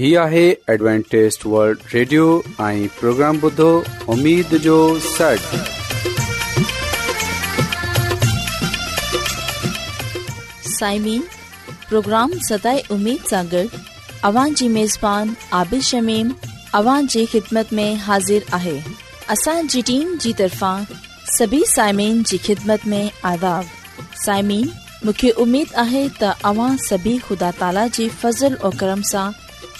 ہی آہے Adventist world radio آئیں programme بدھو امید جو سٹ سائمین پروگرام سدائے امید سانگر اوان جی میزبان عابد شمیم اوان جی خدمت میں حاضر آہے اسان جی ٹیم جی طرفان سبھی سائمین جی خدمت میں آداب سائمین مکھے امید آہے تا اوان سبھی خدا تعالی جی فضل و کرم سے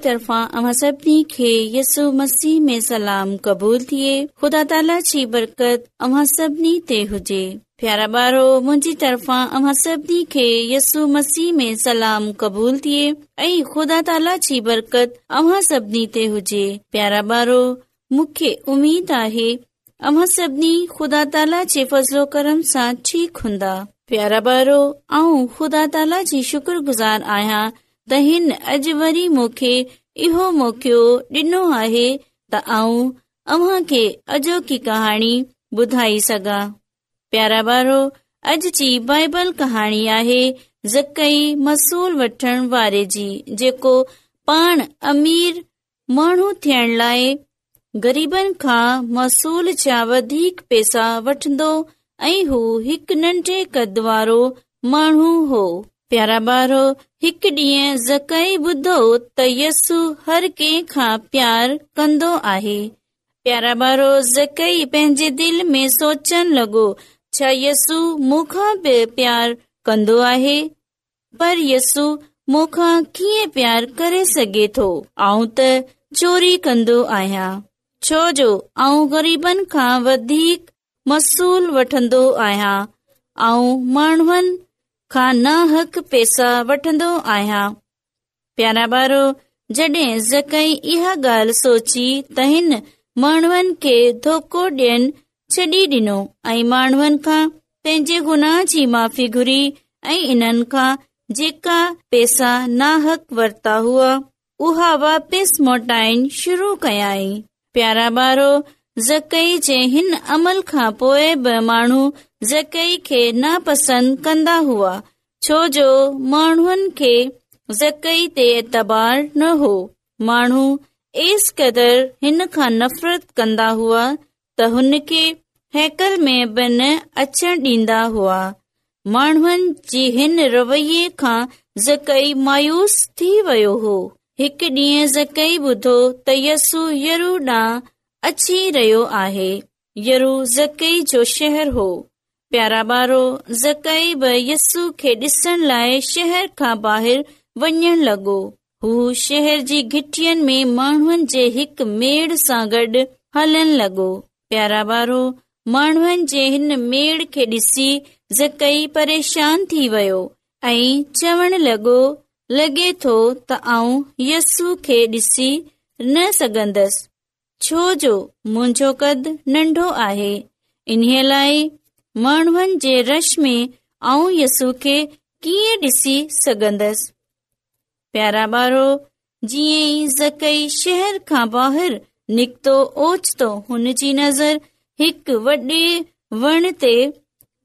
स मसीहूल थी ख़ुदा ताला जी बरती ते हुजे प्यारा बारो मुंहिंजी तरफ़ा क़बूल थिए ऐं ख़ुदा ताला जी बरकत अमा सभिनी ते हुजे प्यारा बारो मूंखे उमेद आहे अमा सभिनी खुदा ताला जे फसलो कर्म सां ठीक हूंदा प्यारा बारो ख़ुदा ताला जी शुक्र आहियां त हिन अॼु वरी मूंखे इहो मौक़ियो डि॒नो आहे त आऊं अॼोकी कहाणी ॿुधाए सघां प्यारा भारो अॼु जी बाइबल कहाणी आहे जकी महसूल वठण वारे जी जेको पाण अमीर माण्हू थियण लाइ ग़रीबनि खां महसूल जा वधीक पैसा वठंदो ऐं हू हिकु नंढे क़द वारो माण्हू हो प्यारा ॿारो हिकु ॾींहं जक ॿुधो त यस्सू हर कंहिं खां प्यार कंदो आ प्यारा ॿारो जक पंहिंजे दिल में सोचण लॻो छा यस्सू मूंखा पे प्यार कंदो आहे पर यस्सू मूंखा कीअं प्यार करे सघे थो आऊं त चोरी कंदो आहियां छोजो ऐं गरीबनि खां वधीक महसूल वठंदो आहियां ऐं माण्हुनि हक पैसा प्यारा पंहिंजे गुनाह जी माफ़ी घुरी ऐं इन्हनि खां जेका पैसा नाहक वरता हुआ उहा वापसि मोटाइण शुरू कयाई प्यारा ॿारो ज़कई जे हिन अमल खां पोइ बि माण्हू ना पसंद कंदा हुआ छो जो माण्हूनि खे जकइ ते ऐतार न हो माण्हू एस क़दुरु नफ़रत कंदा हुआ त हुनखे हैकरे बि अचण डींदा हुआ माण्हुनि जे हिन रवै खां जकइ मायूस थी वयो हो डीह ॿुधो त यसु यरूड अची रहियो आहे यरू जकइ जो शहर हो प्यारा ॿारो जक यस्सण लाइ शहर खां वञण लॻो हू शहर सां गॾु हलण लॻो प्यारा ॿारो माण्हुनि जे हिन मेड़ खे ॾिसी परेशान थी वियो ऐं चवण लॻो लॻे थो त आऊं यस्सू खे ॾिसी न सघंदसि छोजो मुंहिंजो कदु नन्ढो आहे इन्हीअ लाइ माण्हुनि जे रश में आऊं यसू खे कीअं ॾिसी सघंदसि प्यारा ॿारो जीअं ई ज़कई शहर खां ॿाहिरि निकितो ओचितो हुन जी नज़र हिकु वॾे वण ते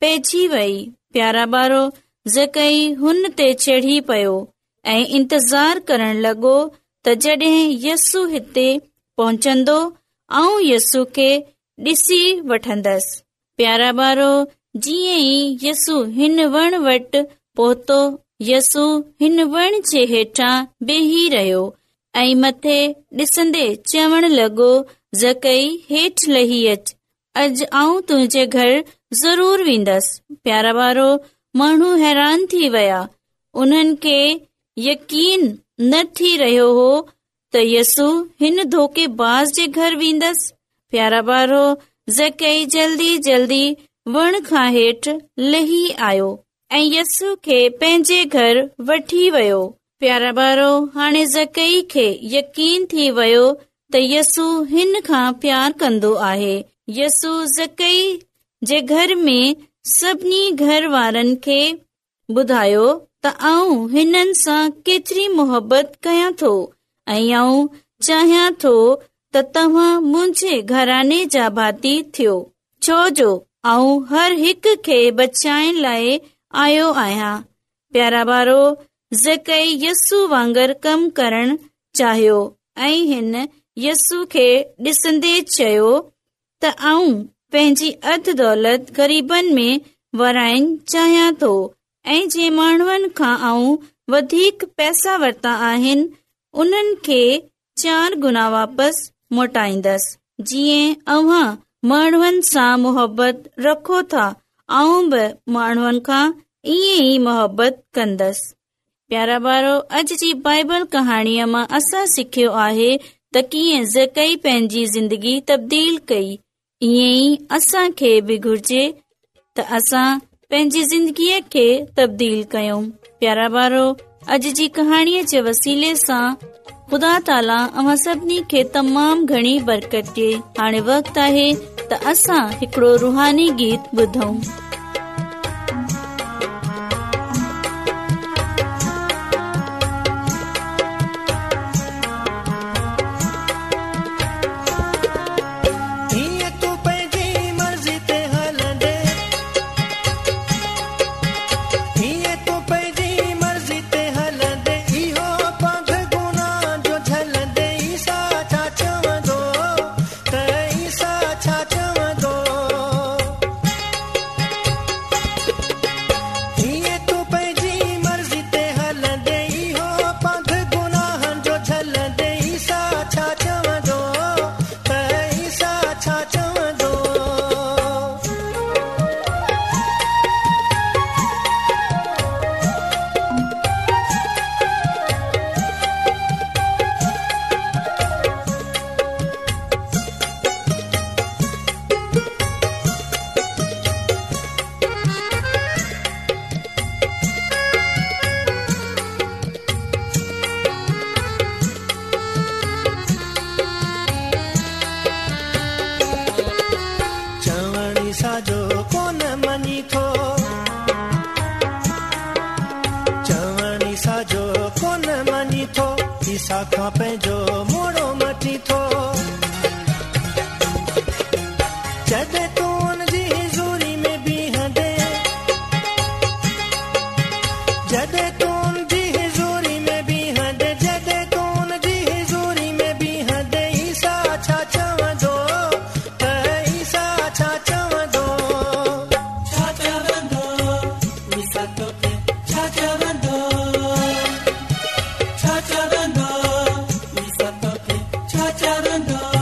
पइजी वई प्यारा ॿारो ज़कई हुन ते चढ़ी पियो ऐं इंतज़ार करण लॻो त जड॒ यस्सू हिते पहुचंदो ऐं यस्सू खे ॾिसी वठंदसि प्यारा ॿारो यसू हिन वण वटि पहुतो यसु हिन वण जे हेठां बेही रहियो ऐं मथे ॾिसंदे चवण लॻो ज़कई हेठि लही अच अॼ आऊं तुंहिंजे घर ज़रूर वेंदसि प्यारा ॿारो माण्हू हैरान थी विया उन्हनि खे यकीन न थी रहियो हो त यसु हिन धोके बाज़ जे घर वेंदसि प्यारा ॿारो जल्दी जल्दी वण खां हेठ आयो ऐं ु खे पंहिंजे घर वठी वियो प्यारा ॿारो हाणे जकइ खे यकीन थी वियो त यसु हिन खां प्यार कंदो आहे यसु जकइ जे घर में सभिनी घर वारनि खे ॿुधायो त आऊं हिननि सां केतिरी मोहबत कयां थो ऐं आऊं चाहियां थो त तव्हां मुंहिंजे घराने जा भाती थियो छोजो आऊं हर हिक खे बचाइण लाइ कम करण चाहियो ऐं हिन यस्स खे डिसन्दे चयो त आऊं पंहिंजी अधु दौलत गरीबन में वराइण चाहियां थो ऐं जे माण्हुनि खां ऐं वधीक पैसा वरता आहिनि उन्हनि खे चार गुना वापसि सि माण्हुनि रखो था ई मुब्बत कंदसि प्यारा ॿारो अॼु जी बाइबल कहाणीअ मां असां सिखियो आहे त कीअं पंहिंजी ज़िंदगी तब्दील कई ईअं ई असांखे बि घुर्जे त असां पंहिंजी जिंदगीअ खे तब्दील कयूं प्यारो ॿारो अॼ जी कहाणीअ जे वसीले सां ख़ुदा ताला अ त असां हिकिड़ो रुहानी गीत ॿुधूं चरणों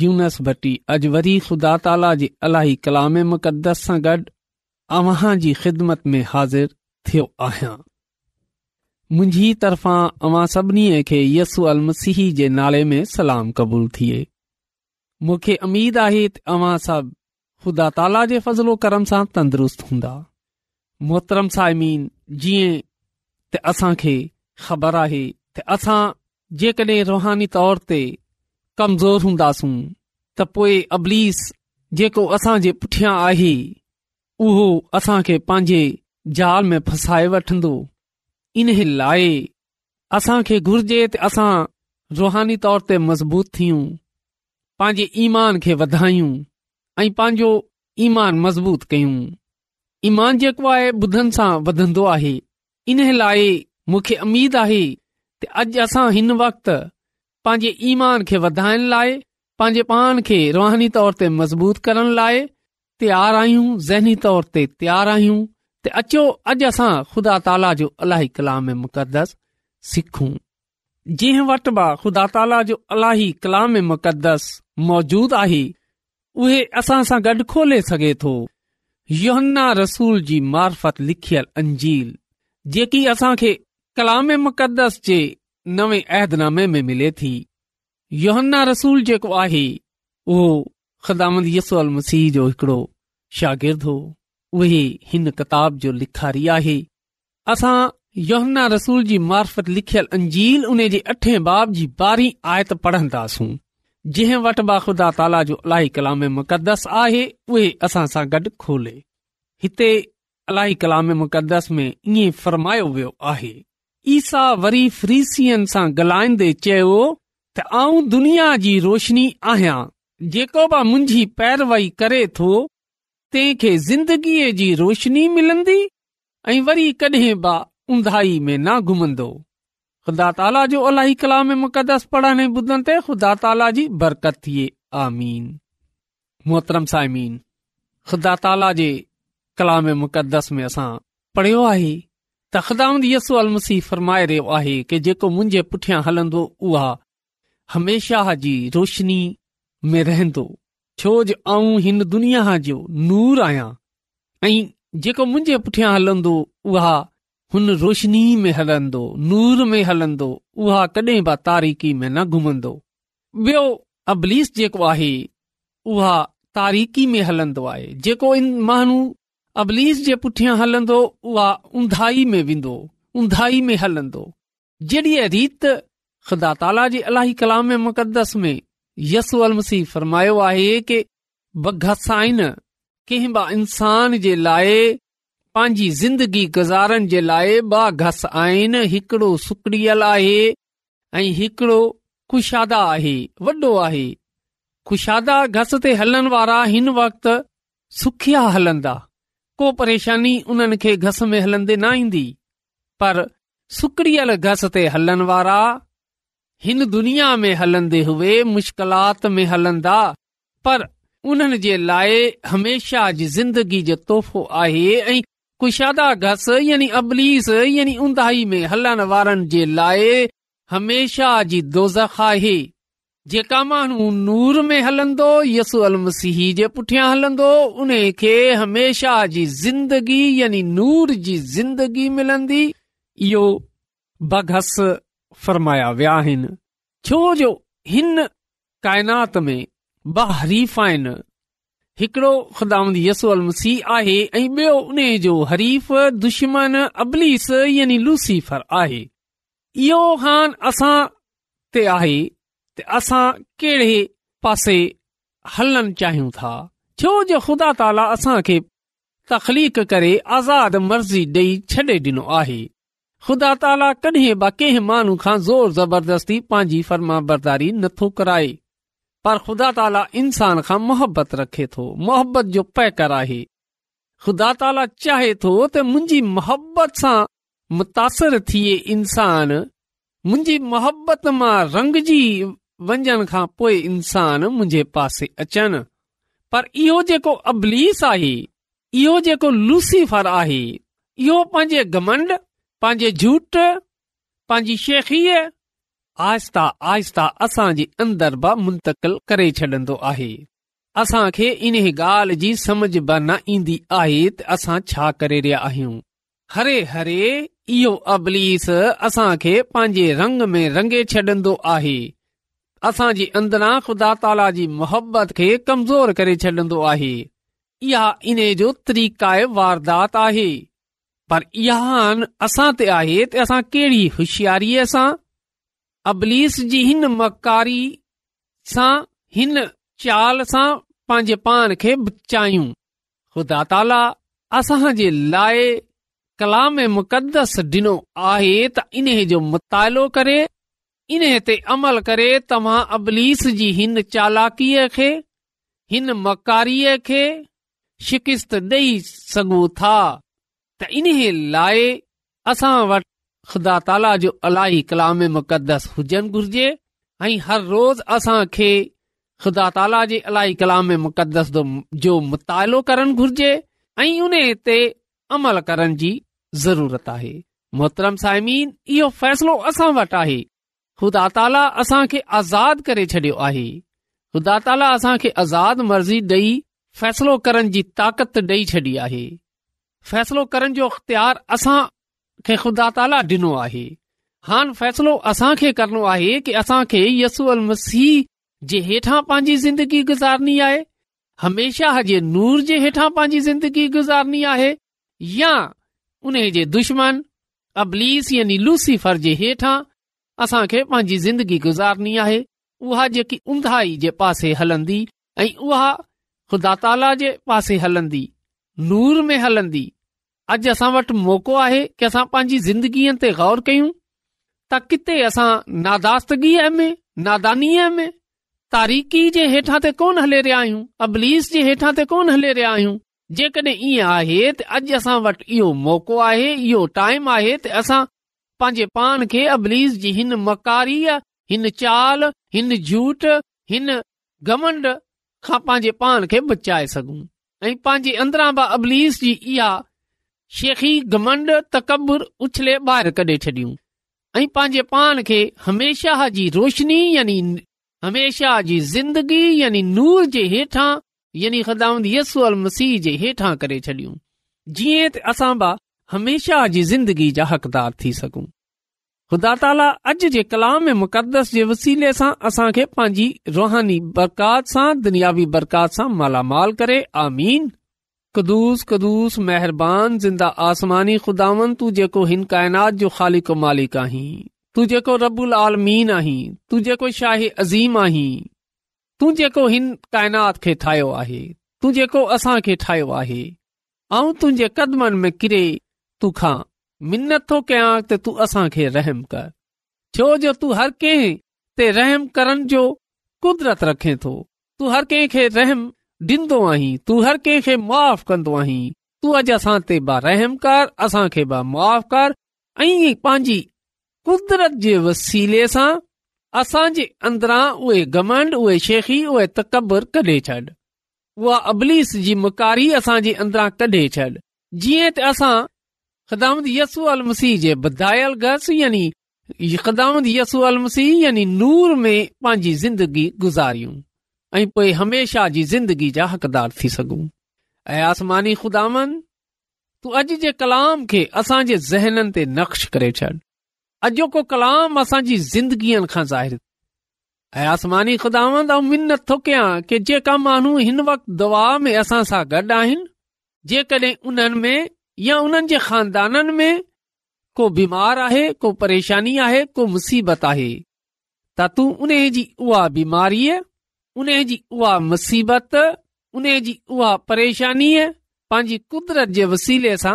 यूनस भट्टी अॼु वरी ख़ुदा ताला जे अलाई कलाम मुक़दस सां गॾु अव्हां जी ख़िदमत में हाज़िर थियो आहियां मुंहिंजी तरफ़ां अव्हां सभिनी खे यसू मसीह जे नाले में सलाम क़बूल थिए मूंखे अमीद आहे त अव्हां सभु ख़ुदा ताला जे फज़लो करम सां तंदुरुस्त हूंदा मोहतरम साइमीन जीअं त असां खे ख़बर आहे त असां जेकॾहिं रुहानी तौर ते कमज़ोर हूंदासूं त पोइ अबलीस जेको असां जे पुठियां आहे उहो असां पंहिंजे ज़ाल में फसाए वठंदो इन लाइ असांखे घुर्जे त असां रुहानी तौर ते मज़बूत थियूं पंहिंजे ईमान खे वधायूं ऐं पंहिंजो ईमान मज़बूत कयूं ईमान जेको आहे ॿुधनि सां वधंदो आहे इन लाइ मूंखे अमीद आहे त अॼु असां हिन वक़्तु पांजे ईमान खे वधाइण लाइ पंहिंजे पान खे रुहानी तौर ते मज़बूत करण लाइ तयार आहियूं ज़हनी तौर ते तयार आहियूं त अचो अॼु असां ख़ुदा ताला जो अलाही कलाम मुक़दस सिखूं जंहिं वटि बि खुदा ताला जो अलाई कलाम मुक़दस मौजूद आहे उहे असां सां गॾु खोले सघे थो योहन्ना रसूल जी मार्फत लिखियल अंजील जेकी असां खे कलाम मुक़दस जे नवे अहदनामे में मिले थी योहन्ना रसूल जेको आहे उहो ख़दामद यसल मसीह जो हिकड़ो शागिर्दु हो उहे हिन किताब जो लिखारी आहे असां योहन्ना रसूल जी मार्फत लिखयल अंजील उन जे अठे बाब जी ॿारहीं आयत पढ़ंदासूं जंहिं वटि बाख़ुदा ताला जो अलाई कलाम मुक़दस आहे उहे असां सां गॾु खोले हिते अलाई कलामे मुक़दस में ईअं फ़रमायो वियो आहे ईसा वरी फ्रीय सां गलाईंदे चयो त आऊं दुनिया जी रोशनी आहियां जेको बि मुंहिंजी पैरवई करे थो तंहिंखे ज़िंदगीअ जी रोशिनी मिलंदी ऐं वरी कॾहिं बि उंधाई में न घुमंदो ख़ुदा ताला जो अलाई कलाम मुक़दस पढ़ण ॿुधंदे ख़ुदा ताला जी बरकत आमीन मोहतरम साइमीन ख़ुदा ताला जे कलाम मुक़दस में असां पढ़ियो आहे तख़दाम यसी फरमाए रहियो आहे की जेको मुंहिंजे पुठियां हलंदो उहा हमेशा जी रोशनी में रहंदो छो जे आऊं हिन दुनिया जो नूर आहियां ऐं जेको मुंहिंजे पुठियां हलंदो उहा हुन रोशनी में हलंदो नूर में हलंदो उहा कडहिं बि तारीक़ी में न घुमंदो बि॒यो अबलीस जेको आहे उहा तारीख़ी में हलंदो आहे जेको हिन माण्हू अबलीस जे पुठियां हलंदो उहा उंधाई में वेंदो उंधाई में हलंदो जॾहिं रीत ख़ुदा ताला जे अलाही कलाम मुक़दस में यसु मसीह फरमायो आहे के ॿ कंहिं ॿ इंसान जे लाइ पंहिंजी ज़िंदगी गुज़ारण जे लाइ ॿ घस आहिनि हिकिड़ो सुकड़ियल आहे ऐं हिकिड़ो ख़ुशादा आहे वॾो आहे ख़ुशादा घस ते हलण वारा हिन वक़्ति सुखिया हलंदा को परेशानी उन्हनि खे घस में हलंदे न ईंदी पर सुकड़ियल घस ते हलण वारा हिन दुनिया में हलंदे हुए मुश्किलात में हलंदा पर उन्हनि जे लाइ हमेशह जी ज़िंदगी जो तोहफ़ो आहे ऐं कुशादा घस यानी अबलीस यानी ऊंधाही में हलण वारनि जे लाइ हमेशह जी दोज़ आहे जेका माण्हू नूर में हलंदो यसू अलमसीह जे पुठियां हलंदो उन खे हमेशा जी ज़िंदगी यानी नूर जी ज़िंदगी मिलंदी इहो बघस फरमाया विया आहिनि छो जो हिन कायनात में ब हरीफ़ आहिनि हिकड़ो ख़ुदा यसू अल मसीह आहे ऐं ॿियो उन जो हरीफ़ दुश्मन अबलीस यानी लूसीफर आहे इहो ख़ान असां ते आहे असां कहिड़े पासे हलनि चाहियूं था छो जो ख़ुदा ताला असां खे करे आज़ाद मर्ज़ी ॾेई छॾे ॾिनो आहे ख़ुदा ताला कॾहिं बि कंहिं माण्हू खां ज़ोर ज़बरदस्ती पंहिंजी फर्मा बरदारी नथो कराए पर ख़ुदा ताला इंसान खां मोहबत रखे थो मोहबत जो पैकर आहे ख़ुदा ताला चाहे थो त मुंहिंजी मोहबत सां मुतासिर थिए इंसान मुंहिंजी मोहबत मां रंग जी वञण खां पोए इंसान मुंहिंजे पासे अचनि पर इहो जेको अबलीस आहे इहो जेको लूसीफर आहे इहो पंहिंजे घमंड पंहिंजे झूठ पंहिंजी शेखीअ आस्ता असां जे अंदरि बि मुंतिल करे छॾिन्दो आहे असां खे इन्हे ॻाल्हि जी समझ बि न ईंदी आहे त असां छा करे रहिया आहियूं हरे हरे इहो अबलीस असां खे पंहिंजे रंग में रंगे छॾंदो आहे असांजी अंदरां ख़ुदा ताला जी मोहबत खे कमज़ोर करे छॾन्दो आहे इहा इन्हे जो तरीक़ा ए वारदात आहे पर इहा असां ते आहे त असां कहिड़ी होशियारीअ सां अबलीस जी हिन मकारी सां हिन चाल सां पंहिंजे पान खे बचायूं ख़ुदा ताला असां जे लाइ कलाम मुक़दस डि॒नो आहे त इन्हे जो मुतालो करे इन ते अमल करे तव्हां अबलीस जी हिन चालाकीअ खे हिन मकारीअ खे शिकिस्त ॾेई सघो था त इन लाइ असां वट ख़ुदा ताला जो अलाई कलाम मुक़दस हुजनि घुर्जे ऐं हर रोज़ असां खे ख़ुदा ताला जे अलाई कलाम मुक़दस जो मुतालो करण घुर्जे ऐं उन ते अमल करण जी ज़रूरत आहे मोहतरम साइमीन इहो फ़ैसिलो असां वटि आहे ख़ुदा ताला असांखे आज़ादु करे छॾियो आहे ख़ुदा ताला असां खे आज़ाद मर्ज़ी ॾेई फ़ैसिलो करण जी ताक़त ॾेई छॾी आहे फ़ैसिलो करण जो अख़्तियार असां खे ख़ुदा ताला ॾिनो आहे हान फ़ैसिलो असांखे करणो आहे की असांखे यसू अल मसीह जे हेठां पंहिंजी ज़िंदगी गुज़ारणी आहे हमेशह जे नूर जे हेठां पंहिंजी ज़िंदगी गुज़ारणी आहे या उन जे दुश्मन अबलीस यानी लूसीफर जे हेठां असां खे पांजी ज़िंदगी गुज़ारणी आहे उहा जेकी उंदाहाई जे पासे हलंदी ऐ उहा ख़ुदा ताला जे पासे हलंदी नूर में हलंदी अॼु असां वटि मौक़ो आहे कि असां पंहिंजी ज़िंदगीअ ते गौर कयूं त किथे असां नादास्तगीअ में नादानी में तारीख़ी जे हेठां ते कोन हले रहिया आहियूं अबलीस जे हेठां ते कोन हले रहिया आहियूं जेकॾहिं ईअं आहे त अॼु असां वटि इहो मौको आहे इहो टाइम आहे त असां पंहिंजे पान खे अबलीस जी हिन मकारीअ हिन चाल हिन झूठ हिन गमंड खां पंहिंजे पान खे बचाए सघूं ऐं पंहिंजे अंदरां बि अबलीस जी इहा शेखी घमंड तकबुरु उछले ॿाहिरि कढे छॾियूं ऐं पंहिंजे पान खे हमेशह जी रोशनी यानी हमेशा जी ज़िंदगी यानी नूर जे हेठां यानी ख़दाम जे हेठां करे छॾियूं जीअं त असां बि हमेशा जी ज़िंदगी जा हक़दार थी सघूं ख़ुदा ताला अॼ जे कलाम ऐं मुक़दस जे वसीले सां असां खे पंहिंजी रुहानी बरकात सां दुनियाबी बरकात सां मालामाल करे आमीन कदुस कदुस महिरबानी ज़िंदा आसमानी खुदान तूं जेको हिन काइनात जो ख़ाली को मालिक आहीं तू जेको रबुल आलमीन आहीं तू जेको शाही अज़ीम आहीं तू जेको हिन काइनात खे ठाहियो आहे तू जेको असां खे ठाहियो आहे ऐं तुंहिंजे कदमनि में किरे तूखां मिनत थो कयां त तू असांखे रहम कर छो जो तू हर कहिं ते रहम करण जो कुदरत रखे थो तू हर कंहिं रहम ॾींदो आहीं तू हर कंहिंखे मुआ कंदो आहीं तू अॼु असां ते बा रहम कर असांखे ब मुआ कर ऐं पंहिंजी कुदरत जे वसीले सां असां जे अंदरां उहे गमंड उहे शेखी उहे तकबर कड उहा अबलीस जी मकारी असांजे अंदरां कॾे छॾ जीअं त असां ख़िदामत यसू अल मसीह जे बदायल गस यानी ख़िदामत यसू अल मसीह यानी नूर में पंहिंजी ज़िंदगी गुज़ारियूं ऐं पोइ हमेशह जी ज़िंदगी जा हक़दार थी सघूं अयासमानी ख़ुदामंद अॼु जे कलाम खे असांजे ज़हननि ते नक्श करे छॾ अॼोको कलाम असांजी ज़िंदगीअ खां ज़ाहिरु असमानी ख़ुदांदा कि जेका माण्हू हिन वक़्तु दवा में असां सां गॾु आहिनि जेकॾहिं उन्हनि में या उन्हनि जे खानदाननि में को बीमार आहे को परेशानी आहे को मुसीबत आहे त तूं उन जी उहा बीमारीअ उन जी उहा मुसीबत उन जी उहा परेशानीअ पंहिंजी कुदरत जे वसीले सां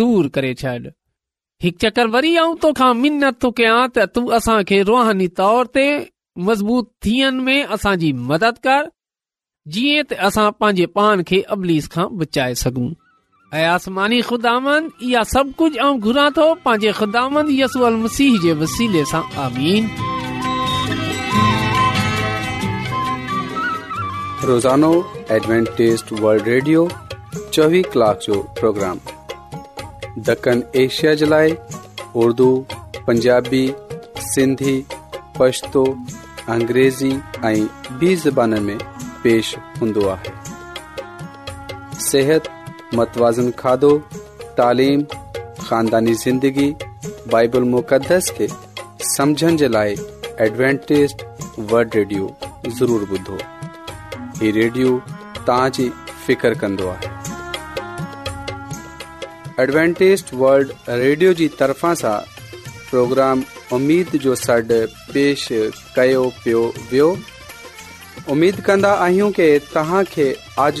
दूर करे छॾ हिकु चकर वरी आऊं तोखां मिनत थो कयां त तूं असां खे रुहानी तौर ते मज़बूत थियण में असांजी मदद कर जीअं त असां पंहिंजे पान खे अबलीस खां बचाए सघूं चोवीह कलाक जो प्रोग्राम दखण एशिया जे लाइ उर्दू पंजाबी सिंधी पछतो अंग्रेज़ी ऐं पेश हूंदो आहे मतवाज़न کھادو तालीम ख़ानदानी زندگی बाइबल مقدس खे समुझण जे लाइ एडवेंटेज़ वल्ड ضرور ज़रूरु ॿुधो हीउ रेडियो فکر जी फ़िकर कंदो आहे एडवेंटेज़ वल्ड रेडियो जी तरफ़ां सां प्रोग्राम उमीद जो सॾु पेश कयो पियो वियो उमेद कन्दा आहियूं कि तव्हां खे आज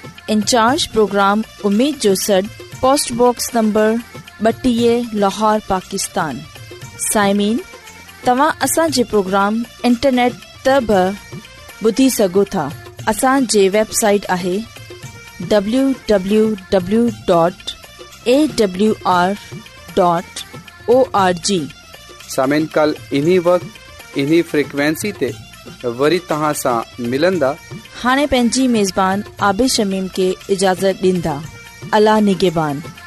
इंचार्ज प्रोग्राम उम्मीद जो सड पोस्ट नंबर बटी लाहौर पाकिस्तान साइमीन तव्हां असांजे प्रोग्राम इंटरनेट त बि ॿुधी सघो था असांजी वेबसाइट आहे सामिन कल इन्ही वक्त इन्ही फ्रिक्वेंसी वरी तव्हां हाने पंहिंजी मेज़बान आबे शमीम के इजाज़त अला निगेबान